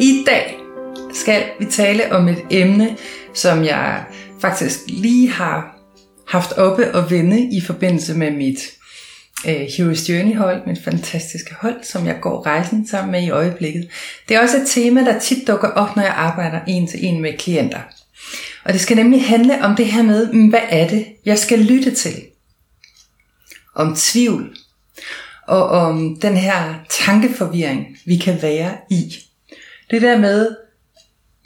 I dag skal vi tale om et emne, som jeg faktisk lige har haft oppe og vende i forbindelse med mit øh, Heroes Journey hold, mit fantastiske hold, som jeg går rejsen sammen med i øjeblikket. Det er også et tema, der tit dukker op, når jeg arbejder en til en med klienter. Og det skal nemlig handle om det her med, hvad er det, jeg skal lytte til? Om tvivl. Og om den her tankeforvirring, vi kan være i. Det der med,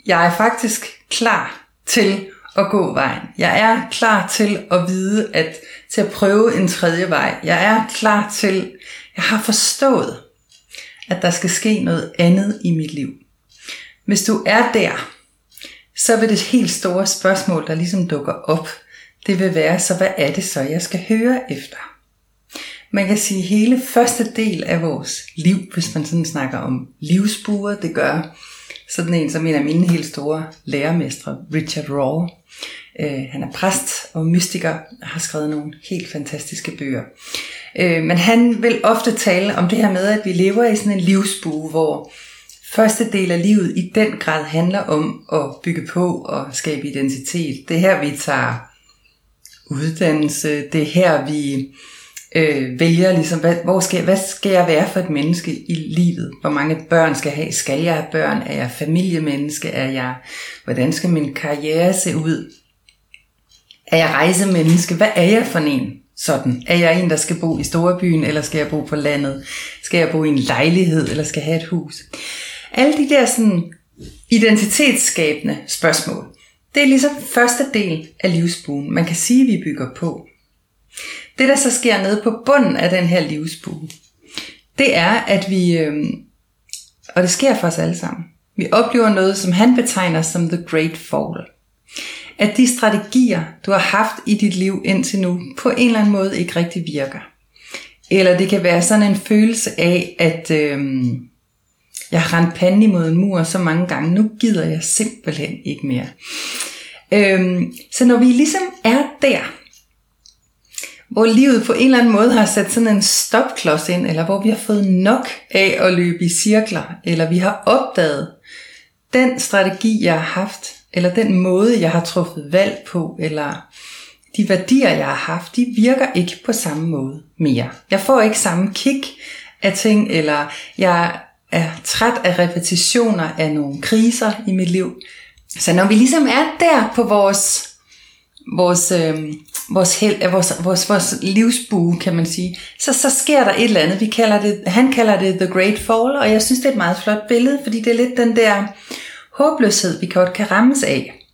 jeg er faktisk klar til at gå vejen. Jeg er klar til at vide, at til at prøve en tredje vej. Jeg er klar til, jeg har forstået, at der skal ske noget andet i mit liv. Hvis du er der, så vil det helt store spørgsmål, der ligesom dukker op, det vil være, så hvad er det så, jeg skal høre efter? Man kan sige, at hele første del af vores liv, hvis man sådan snakker om livsbuer, det gør sådan en som en af mine helt store lærermestre, Richard Raw. Øh, han er præst og mystiker og har skrevet nogle helt fantastiske bøger. Øh, men han vil ofte tale om det her med, at vi lever i sådan en livsbue, hvor første del af livet i den grad handler om at bygge på og skabe identitet. Det er her, vi tager uddannelse. Det er her, vi øh, vælger, ligesom, hvad, hvor skal, hvad skal jeg være for et menneske i livet? Hvor mange børn skal jeg have? Skal jeg have børn? Er jeg familiemenneske? Er jeg, hvordan skal min karriere se ud? Er jeg rejsemenneske? Hvad er jeg for en? Sådan. Er jeg en, der skal bo i storbyen, eller skal jeg bo på landet? Skal jeg bo i en lejlighed, eller skal jeg have et hus? Alle de der sådan identitetsskabende spørgsmål, det er ligesom første del af livsbuen. Man kan sige, at vi bygger på. Det, der så sker nede på bunden af den her livsbue, det er, at vi, øh, og det sker for os alle sammen, vi oplever noget, som han betegner som the great fall. At de strategier, du har haft i dit liv indtil nu, på en eller anden måde ikke rigtig virker. Eller det kan være sådan en følelse af, at øh, jeg har rendt panden imod en mur så mange gange, nu gider jeg simpelthen ikke mere. Øh, så når vi ligesom er der, hvor livet på en eller anden måde har sat sådan en stopklods ind, eller hvor vi har fået nok af at løbe i cirkler, eller vi har opdaget den strategi, jeg har haft, eller den måde, jeg har truffet valg på, eller de værdier, jeg har haft, de virker ikke på samme måde mere. Jeg får ikke samme kick af ting, eller jeg er træt af repetitioner af nogle kriser i mit liv. Så når vi ligesom er der på vores, vores øh, vores, held, vores, vores, vores livsbue, kan man sige, så, så sker der et eller andet. Vi kalder det, han kalder det The Great Fall, og jeg synes, det er et meget flot billede, fordi det er lidt den der håbløshed, vi godt kan rammes af.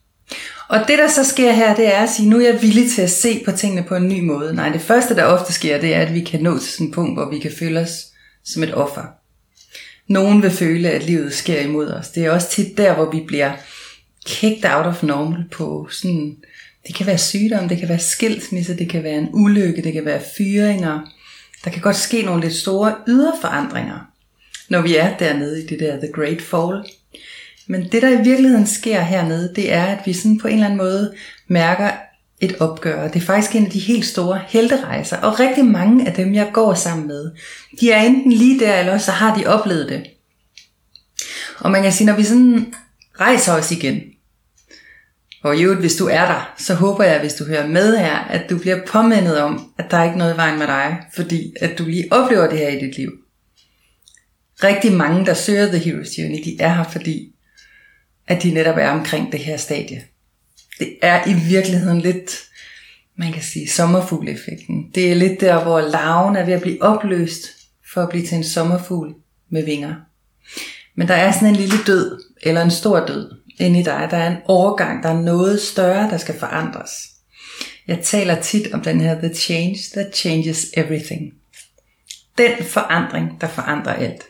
Og det, der så sker her, det er at sige, nu er jeg villig til at se på tingene på en ny måde. Nej, det første, der ofte sker, det er, at vi kan nå til sådan et punkt, hvor vi kan føle os som et offer. Nogen vil føle, at livet sker imod os. Det er også tit der, hvor vi bliver kicked out of normal på sådan det kan være sygdom, det kan være skilsmisse, det kan være en ulykke, det kan være fyringer. Der kan godt ske nogle lidt store ydre forandringer, når vi er dernede i det der The Great Fall. Men det, der i virkeligheden sker hernede, det er, at vi sådan på en eller anden måde mærker et opgør. Det er faktisk en af de helt store helterejser, og rigtig mange af dem, jeg går sammen med, de er enten lige der, eller så har de oplevet det. Og man kan sige, når vi sådan rejser os igen, og i øvrigt, hvis du er der, så håber jeg, hvis du hører med her, at du bliver påmindet om, at der er ikke noget i vejen med dig, fordi at du lige oplever det her i dit liv. Rigtig mange, der søger The Hero's Journey, de er her, fordi at de netop er omkring det her stadie. Det er i virkeligheden lidt, man kan sige, sommerfugleffekten. Det er lidt der, hvor larven er ved at blive opløst for at blive til en sommerfugl med vinger. Men der er sådan en lille død, eller en stor død, inde i dig. Der er en overgang, der er noget større, der skal forandres. Jeg taler tit om den her The Change That Changes Everything. Den forandring, der forandrer alt.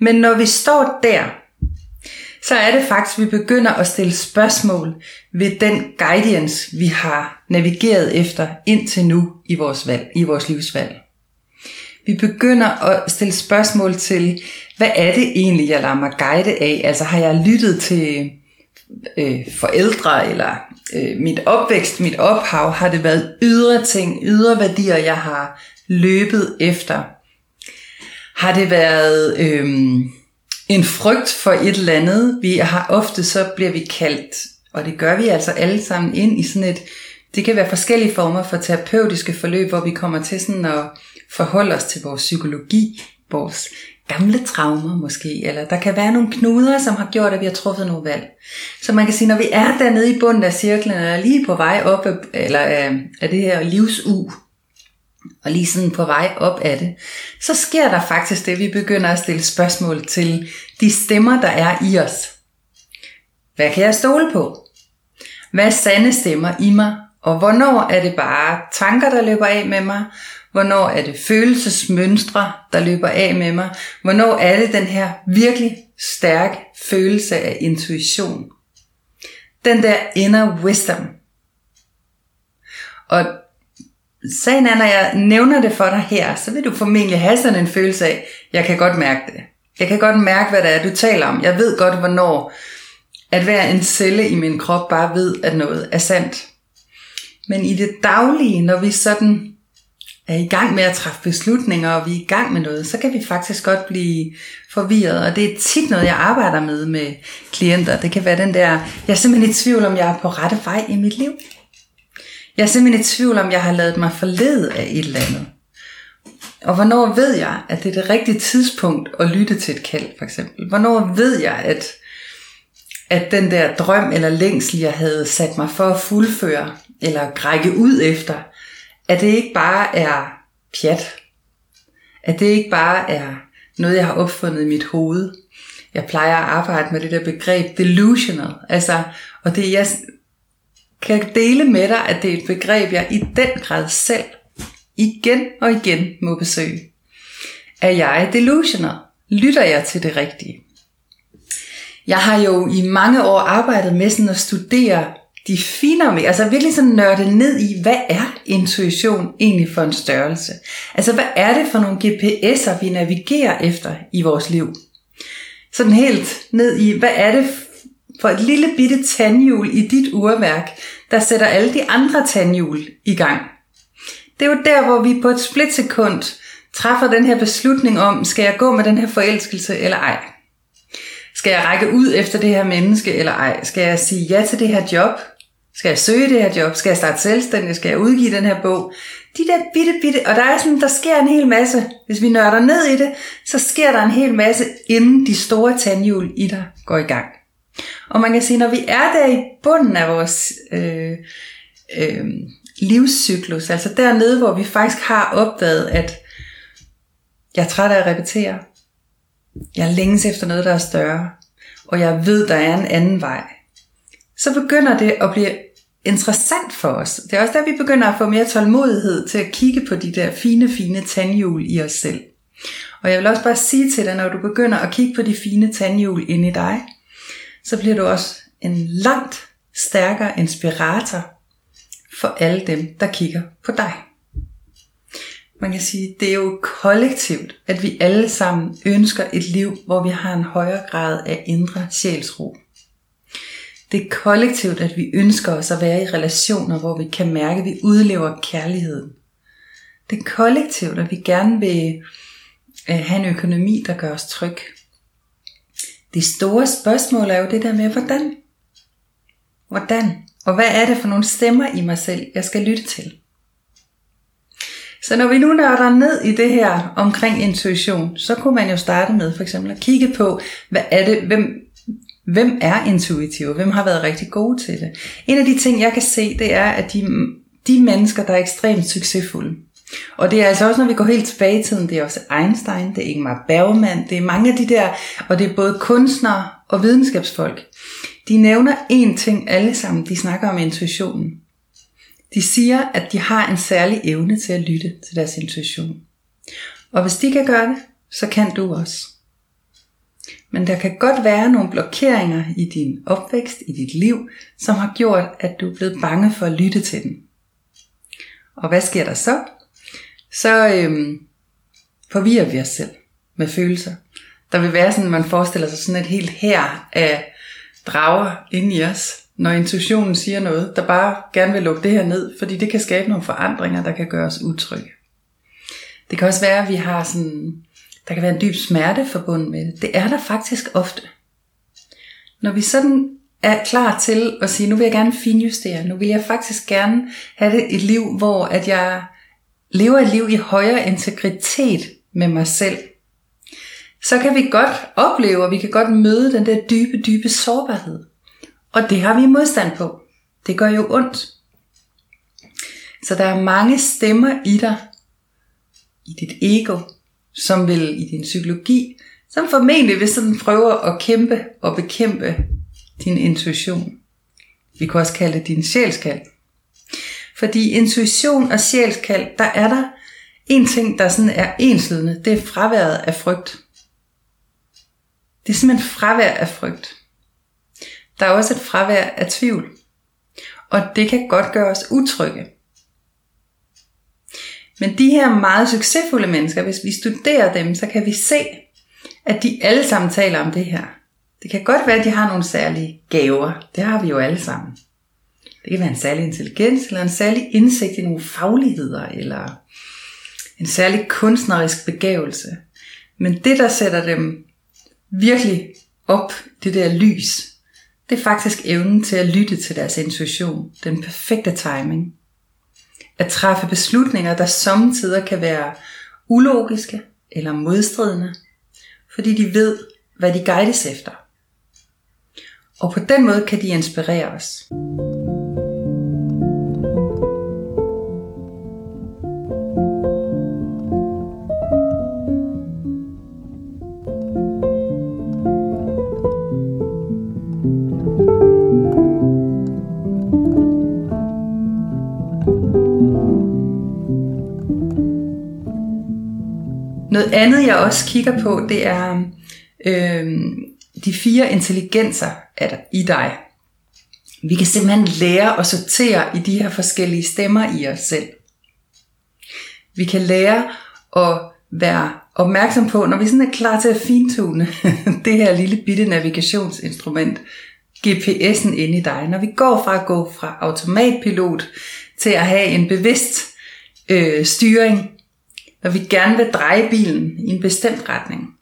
Men når vi står der, så er det faktisk, at vi begynder at stille spørgsmål ved den guidance, vi har navigeret efter indtil nu i vores, valg, i vores livsvalg. Vi begynder at stille spørgsmål til, hvad er det egentlig, jeg lader mig guide af? Altså har jeg lyttet til øh, forældre, eller øh, mit opvækst, mit ophav, har det været ydre ting, ydre værdier, jeg har løbet efter? Har det været øh, en frygt for et eller andet? Vi har ofte, så bliver vi kaldt, og det gør vi altså alle sammen ind i sådan et, det kan være forskellige former for terapeutiske forløb, hvor vi kommer til sådan at forholde os til vores psykologi, vores gamle traumer måske, eller der kan være nogle knuder, som har gjort, at vi har truffet nogle valg. Så man kan sige, når vi er dernede i bunden af cirklen, eller lige på vej op af, eller af, af det her livsu, og lige sådan på vej op af det, så sker der faktisk det, vi begynder at stille spørgsmål til de stemmer, der er i os. Hvad kan jeg stole på? Hvad er sande stemmer i mig? Og hvornår er det bare tanker, der løber af med mig? Hvornår er det følelsesmønstre, der løber af med mig? Hvornår er det den her virkelig stærk følelse af intuition? Den der inner wisdom. Og sagen er, når jeg nævner det for dig her, så vil du formentlig have sådan en følelse af, jeg kan godt mærke det. Jeg kan godt mærke, hvad det er, du taler om. Jeg ved godt, hvornår at hver en celle i min krop bare ved, at noget er sandt. Men i det daglige, når vi sådan er i gang med at træffe beslutninger, og vi er i gang med noget, så kan vi faktisk godt blive forvirret. Og det er tit noget, jeg arbejder med med klienter. Det kan være den der, jeg er simpelthen i tvivl, om jeg er på rette vej i mit liv. Jeg er simpelthen i tvivl, om jeg har lavet mig forlede af et eller andet. Og hvornår ved jeg, at det er det rigtige tidspunkt at lytte til et kald, for eksempel? Hvornår ved jeg, at, at den der drøm eller længsel, jeg havde sat mig for at fuldføre, eller grække ud efter, at det ikke bare er pjat. At det ikke bare er noget, jeg har opfundet i mit hoved. Jeg plejer at arbejde med det der begreb delusional. Altså, og det jeg kan dele med dig, at det er et begreb, jeg i den grad selv igen og igen må besøge. Er jeg delusional? Lytter jeg til det rigtige? Jeg har jo i mange år arbejdet med sådan at studere de finere med, altså virkelig sådan nørde ned i, hvad er intuition egentlig for en størrelse? Altså hvad er det for nogle GPS'er, vi navigerer efter i vores liv? Sådan helt ned i, hvad er det for et lille bitte tandhjul i dit urværk, der sætter alle de andre tandhjul i gang? Det er jo der, hvor vi på et splitsekund træffer den her beslutning om, skal jeg gå med den her forelskelse eller ej? Skal jeg række ud efter det her menneske eller ej? Skal jeg sige ja til det her job? Skal jeg søge det her job? Skal jeg starte selvstændig? Skal jeg udgive den her bog? De der bitte, bitte, og der er sådan, der sker en hel masse. Hvis vi nørder ned i det, så sker der en hel masse, inden de store tandhjul i dig går i gang. Og man kan sige, når vi er der i bunden af vores øh, øh, livscyklus, altså dernede, hvor vi faktisk har opdaget, at jeg er træt af at repetere, jeg længes efter noget, der er større, og jeg ved, der er en anden vej, så begynder det at blive interessant for os. Det er også der, vi begynder at få mere tålmodighed til at kigge på de der fine, fine tandhjul i os selv. Og jeg vil også bare sige til dig, når du begynder at kigge på de fine tandhjul inde i dig, så bliver du også en langt stærkere inspirator for alle dem, der kigger på dig. Man kan sige, det er jo kollektivt, at vi alle sammen ønsker et liv, hvor vi har en højere grad af indre sjælsro. Det er kollektivt, at vi ønsker os at være i relationer, hvor vi kan mærke, at vi udlever kærligheden. Det er kollektivt, at vi gerne vil øh, have en økonomi, der gør os tryg. Det store spørgsmål er jo det der med, hvordan? Hvordan? Og hvad er det for nogle stemmer i mig selv, jeg skal lytte til? Så når vi nu nørder ned i det her omkring intuition, så kunne man jo starte med for eksempel at kigge på, hvad er det, hvem, hvem er intuitive, hvem har været rigtig gode til det. En af de ting, jeg kan se, det er, at de, de mennesker, der er ekstremt succesfulde, og det er altså også, når vi går helt tilbage i tiden, det er også Einstein, det er Ingmar Bergman, det er mange af de der, og det er både kunstnere og videnskabsfolk. De nævner én ting alle sammen, de snakker om intuitionen. De siger, at de har en særlig evne til at lytte til deres intuition. Og hvis de kan gøre det, så kan du også. Men der kan godt være nogle blokeringer i din opvækst, i dit liv, som har gjort, at du er blevet bange for at lytte til den. Og hvad sker der så? Så øhm, forvirrer vi os selv med følelser. Der vil være sådan, man forestiller sig sådan et helt her af drager inde i os, når intuitionen siger noget, der bare gerne vil lukke det her ned, fordi det kan skabe nogle forandringer, der kan gøre os utrygge. Det kan også være, at vi har sådan, der kan være en dyb smerte forbundet med det. Det er der faktisk ofte. Når vi sådan er klar til at sige, nu vil jeg gerne finjustere, nu vil jeg faktisk gerne have det et liv, hvor at jeg lever et liv i højere integritet med mig selv, så kan vi godt opleve, og vi kan godt møde den der dybe, dybe sårbarhed. Og det har vi modstand på. Det gør jo ondt. Så der er mange stemmer i dig, i dit ego, som vil i din psykologi, som formentlig vil sådan prøve at kæmpe og bekæmpe din intuition. Vi kan også kalde det din sjælskald. Fordi intuition og sjælskald, der er der en ting, der sådan er enslydende, det er fraværet af frygt. Det er simpelthen fravær af frygt. Der er også et fravær af tvivl. Og det kan godt gøre os utrygge. Men de her meget succesfulde mennesker, hvis vi studerer dem, så kan vi se, at de alle sammen taler om det her. Det kan godt være, at de har nogle særlige gaver. Det har vi jo alle sammen. Det kan være en særlig intelligens, eller en særlig indsigt i nogle fagligheder, eller en særlig kunstnerisk begævelse. Men det, der sætter dem virkelig op, det der lys, det er faktisk evnen til at lytte til deres intuition, den perfekte timing. At træffe beslutninger, der samtidig kan være ulogiske eller modstridende, fordi de ved, hvad de guides efter. Og på den måde kan de inspirere os. Noget andet, jeg også kigger på, det er øh, de fire intelligenser i dig. Vi kan simpelthen lære at sortere i de her forskellige stemmer i os selv. Vi kan lære at være opmærksom på, når vi sådan er klar til at fintune det her lille bitte navigationsinstrument, GPS'en inde i dig. Når vi går fra at gå fra automatpilot til at have en bevidst øh, styring, når vi gerne vil dreje bilen i en bestemt retning.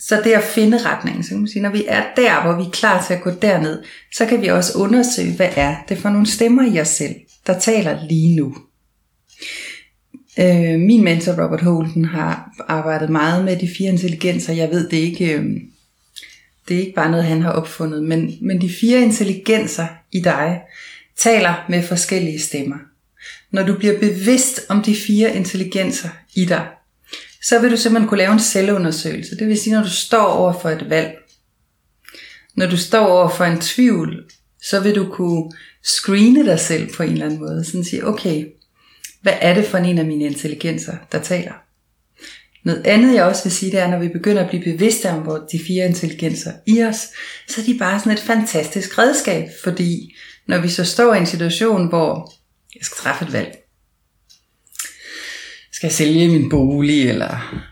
Så det at finde retningen, så kan man sige, når vi er der, hvor vi er klar til at gå derned, så kan vi også undersøge, hvad er det for nogle stemmer i os selv, der taler lige nu. Øh, min mentor Robert Holden har arbejdet meget med de fire intelligenser. Jeg ved det ikke, øh, det er ikke bare noget, han har opfundet, men, men de fire intelligenser i dig taler med forskellige stemmer. Når du bliver bevidst om de fire intelligenser i dig, så vil du simpelthen kunne lave en selvundersøgelse. Det vil sige, når du står over for et valg, når du står over for en tvivl, så vil du kunne screene dig selv på en eller anden måde. Sådan sige, okay, hvad er det for en af mine intelligenser, der taler? Noget andet jeg også vil sige, det er, når vi begynder at blive bevidste om hvor de fire intelligenser i os, så er de bare sådan et fantastisk redskab, fordi når vi så står i en situation, hvor jeg skal træffe et valg. Skal jeg sælge min bolig, eller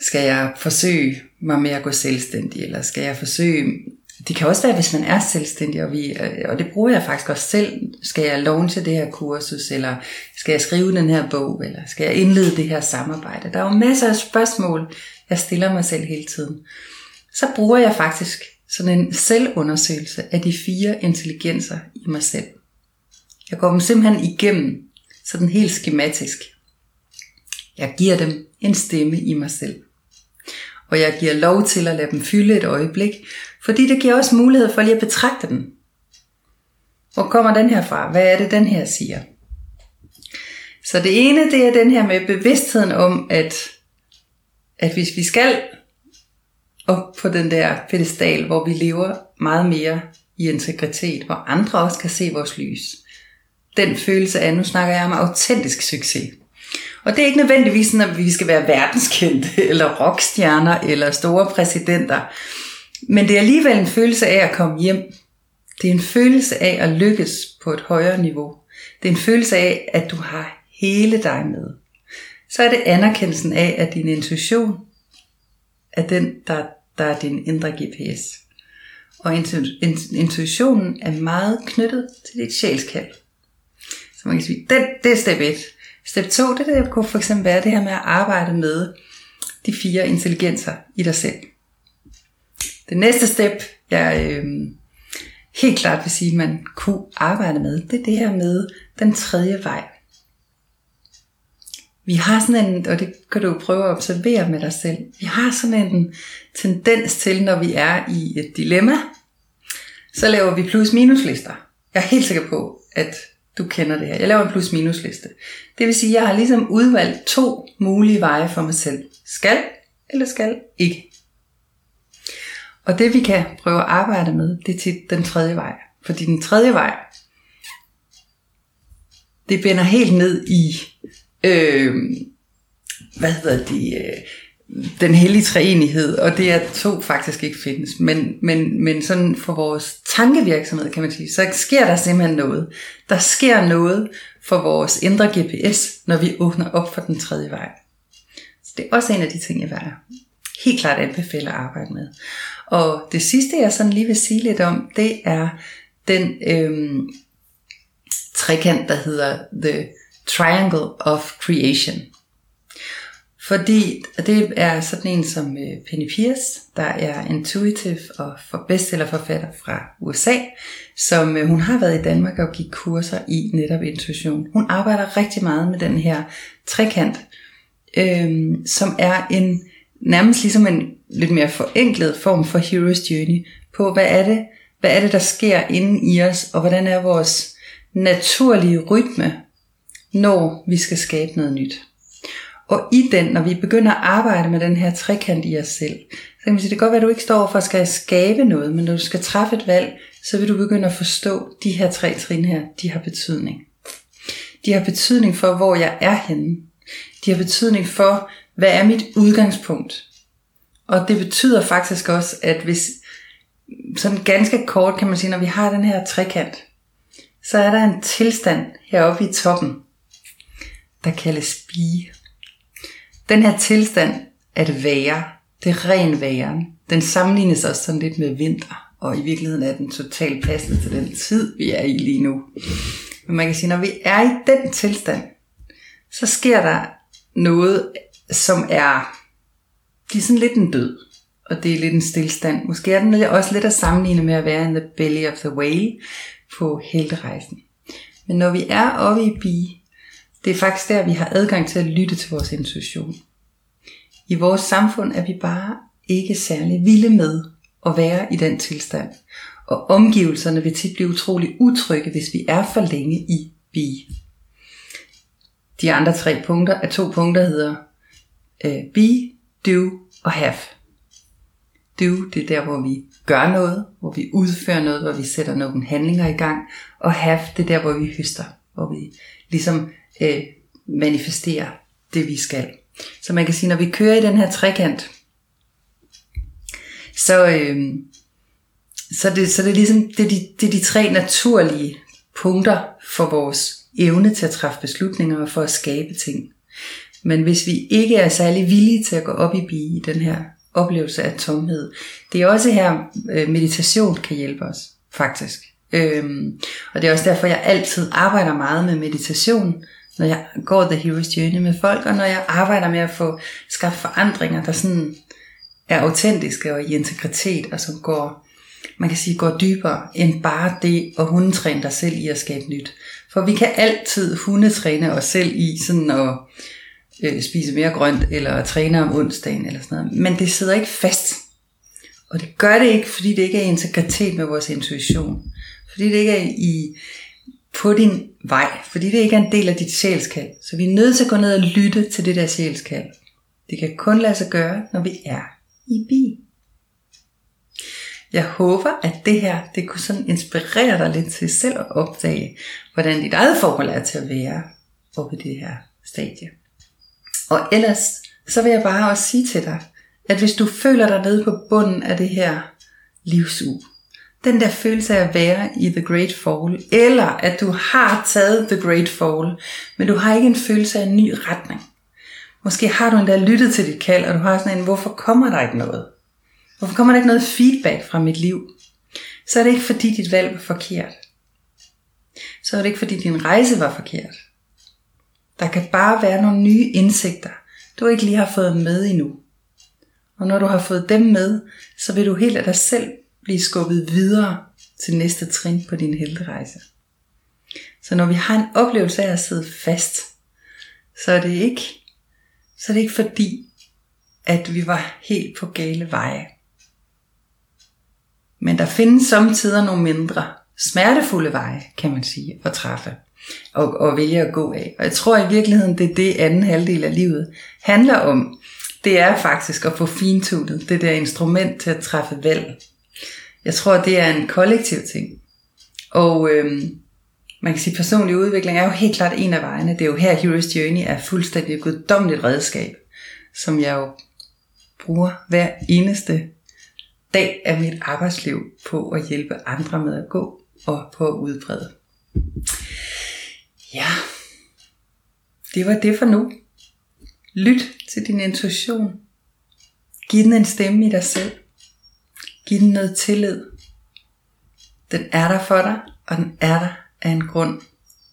skal jeg forsøge mig med at gå selvstændig, eller skal jeg forsøge... Det kan også være, hvis man er selvstændig, og, vi, og det bruger jeg faktisk også selv. Skal jeg launche det her kursus, eller skal jeg skrive den her bog, eller skal jeg indlede det her samarbejde? Der er jo masser af spørgsmål, jeg stiller mig selv hele tiden. Så bruger jeg faktisk sådan en selvundersøgelse af de fire intelligenser i mig selv. Jeg går dem simpelthen igennem, sådan helt skematisk. Jeg giver dem en stemme i mig selv. Og jeg giver lov til at lade dem fylde et øjeblik, fordi det giver også mulighed for lige at betragte den. Hvor kommer den her fra? Hvad er det, den her siger? Så det ene, det er den her med bevidstheden om, at, at hvis vi skal op på den der pedestal, hvor vi lever meget mere i integritet, hvor andre også kan se vores lys, den følelse af, nu snakker jeg om autentisk succes. Og det er ikke nødvendigvis sådan, at vi skal være verdenskendte, eller rockstjerner, eller store præsidenter. Men det er alligevel en følelse af at komme hjem. Det er en følelse af at lykkes på et højere niveau. Det er en følelse af, at du har hele dig med. Så er det anerkendelsen af, at din intuition er den, der, der er din indre GPS. Og intuitionen er meget knyttet til dit sjælskald. Så man kan sige, den, det er step 1. Step 2, det, det kunne for eksempel være det her med at arbejde med de fire intelligenser i dig selv. Det næste step, jeg øh, helt klart vil sige, man kunne arbejde med, det er det her med den tredje vej. Vi har sådan en, og det kan du prøve at observere med dig selv, vi har sådan en tendens til, når vi er i et dilemma, så laver vi plus-minus lister. Jeg er helt sikker på, at du kender det her. Jeg laver en plus-minus liste. Det vil sige, at jeg har ligesom udvalgt to mulige veje for mig selv. Skal eller skal ikke. Og det vi kan prøve at arbejde med, det er til den tredje vej. Fordi den tredje vej, det binder helt ned i, øh, hvad hedder det, øh, den hellige treenighed, og det er to faktisk ikke findes. Men, men, men sådan for vores tankevirksomhed, kan man sige, så sker der simpelthen noget. Der sker noget for vores indre GPS, når vi åbner op for den tredje vej. Så det er også en af de ting, jeg vil helt klart anbefale at arbejde med. Og det sidste, jeg sådan lige vil sige lidt om, det er den øhm, trekant, der hedder The Triangle of Creation. Fordi det er sådan en som øh, Penny Pierce, der er intuitive og for bestsellerforfatter fra USA, som øh, hun har været i Danmark og givet kurser i netop intuition. Hun arbejder rigtig meget med den her trekant, øhm, som er en nærmest ligesom en lidt mere forenklet form for Hero's Journey på, hvad er det, hvad er det, der sker inde i os, og hvordan er vores naturlige rytme, når vi skal skabe noget nyt. Og i den, når vi begynder at arbejde med den her trekant i os selv, så kan man sige, det kan godt være, at du ikke står for at skal skabe noget, men når du skal træffe et valg, så vil du begynde at forstå, de her tre trin her, de har betydning. De har betydning for, hvor jeg er henne. De har betydning for, hvad er mit udgangspunkt. Og det betyder faktisk også, at hvis, sådan ganske kort kan man sige, når vi har den her trekant, så er der en tilstand heroppe i toppen, der kaldes bie. Den her tilstand, at være, det er ren væren, den sammenlignes også sådan lidt med vinter, og i virkeligheden er den totalt passende til den tid, vi er i lige nu. Men man kan sige, når vi er i den tilstand, så sker der noget, som er, det er sådan lidt en død, og det er lidt en stillstand. Måske er den også lidt at sammenligne med at være in the belly of the whale på helterejsen. Men når vi er oppe i bi, det er faktisk der, vi har adgang til at lytte til vores intuition. I vores samfund er vi bare ikke særlig vilde med at være i den tilstand. Og omgivelserne vil tit blive utrolig utrygge, hvis vi er for længe i bi. De andre tre punkter er to punkter, der hedder øh, be, do og have. Do, det er der, hvor vi gør noget, hvor vi udfører noget, hvor vi sætter nogle handlinger i gang. Og have, det er der, hvor vi høster, hvor vi ligesom øh, manifestere det, vi skal. Så man kan sige, når vi kører i den her trekant, så, øh, så, det, så det er ligesom det er de, det er de tre naturlige punkter for vores evne til at træffe beslutninger og for at skabe ting. Men hvis vi ikke er særlig villige til at gå op i bi i den her oplevelse af tomhed, det er også her øh, meditation kan hjælpe os, faktisk. Øhm, og det er også derfor, jeg altid arbejder meget med meditation, når jeg går The Hero's Journey med folk, og når jeg arbejder med at få skabt forandringer, der sådan er autentiske og i integritet, og som går, man kan sige, går dybere end bare det at hundetræne dig selv i at skabe nyt. For vi kan altid hundetræne os selv i sådan at øh, spise mere grønt, eller træne om onsdagen, eller sådan noget. Men det sidder ikke fast. Og det gør det ikke, fordi det ikke er i integritet med vores intuition. Fordi det ikke er i, på din vej, fordi det ikke er en del af dit sjælskald. Så vi er nødt til at gå ned og lytte til det der sjælskald. Det kan kun lade sig gøre, når vi er i bi. Jeg håber, at det her det kunne sådan inspirere dig lidt til selv at opdage, hvordan dit eget forhold er til at være oppe i det her stadie. Og ellers, så vil jeg bare også sige til dig, at hvis du føler dig nede på bunden af det her livsug, den der følelse af at være i The Great Fall, eller at du har taget The Great Fall, men du har ikke en følelse af en ny retning. Måske har du endda lyttet til dit kald, og du har sådan en, hvorfor kommer der ikke noget? Hvorfor kommer der ikke noget feedback fra mit liv? Så er det ikke fordi dit valg var forkert. Så er det ikke fordi din rejse var forkert. Der kan bare være nogle nye indsigter, du ikke lige har fået med endnu. Og når du har fået dem med, så vil du helt af dig selv blive skubbet videre til næste trin på din helterejse. Så når vi har en oplevelse af at sidde fast, så er det ikke, så er det ikke fordi, at vi var helt på gale veje. Men der findes samtidig nogle mindre smertefulde veje, kan man sige, at træffe og, og vælge at gå af. Og jeg tror i virkeligheden, det er det anden halvdel af livet handler om. Det er faktisk at få fintunet det der instrument til at træffe valg. Jeg tror, det er en kollektiv ting. Og øhm, man kan sige, at personlig udvikling er jo helt klart en af vejene. Det er jo her, Hero's Journey er fuldstændig et guddommeligt redskab, som jeg jo bruger hver eneste dag af mit arbejdsliv på at hjælpe andre med at gå og på at udbrede. Ja, det var det for nu. Lyt til din intuition. Giv den en stemme i dig selv. Giv den noget tillid. Den er der for dig, og den er der af en grund.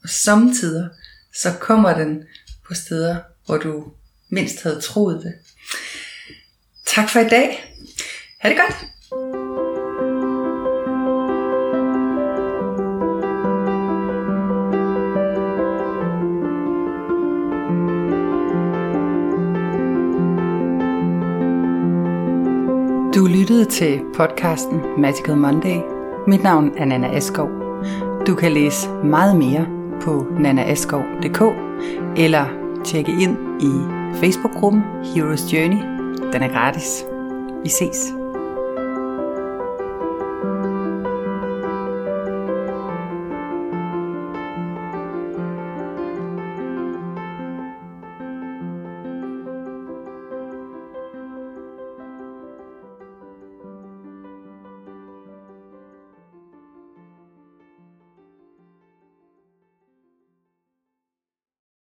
Og samtidig så kommer den på steder, hvor du mindst havde troet det. Tak for i dag. Ha' det godt. Du lyttede til podcasten Magical Monday. Mit navn er Nana Askov. Du kan læse meget mere på nanaaskov.dk eller tjekke ind i Facebook-gruppen Heroes Journey. Den er gratis. Vi ses.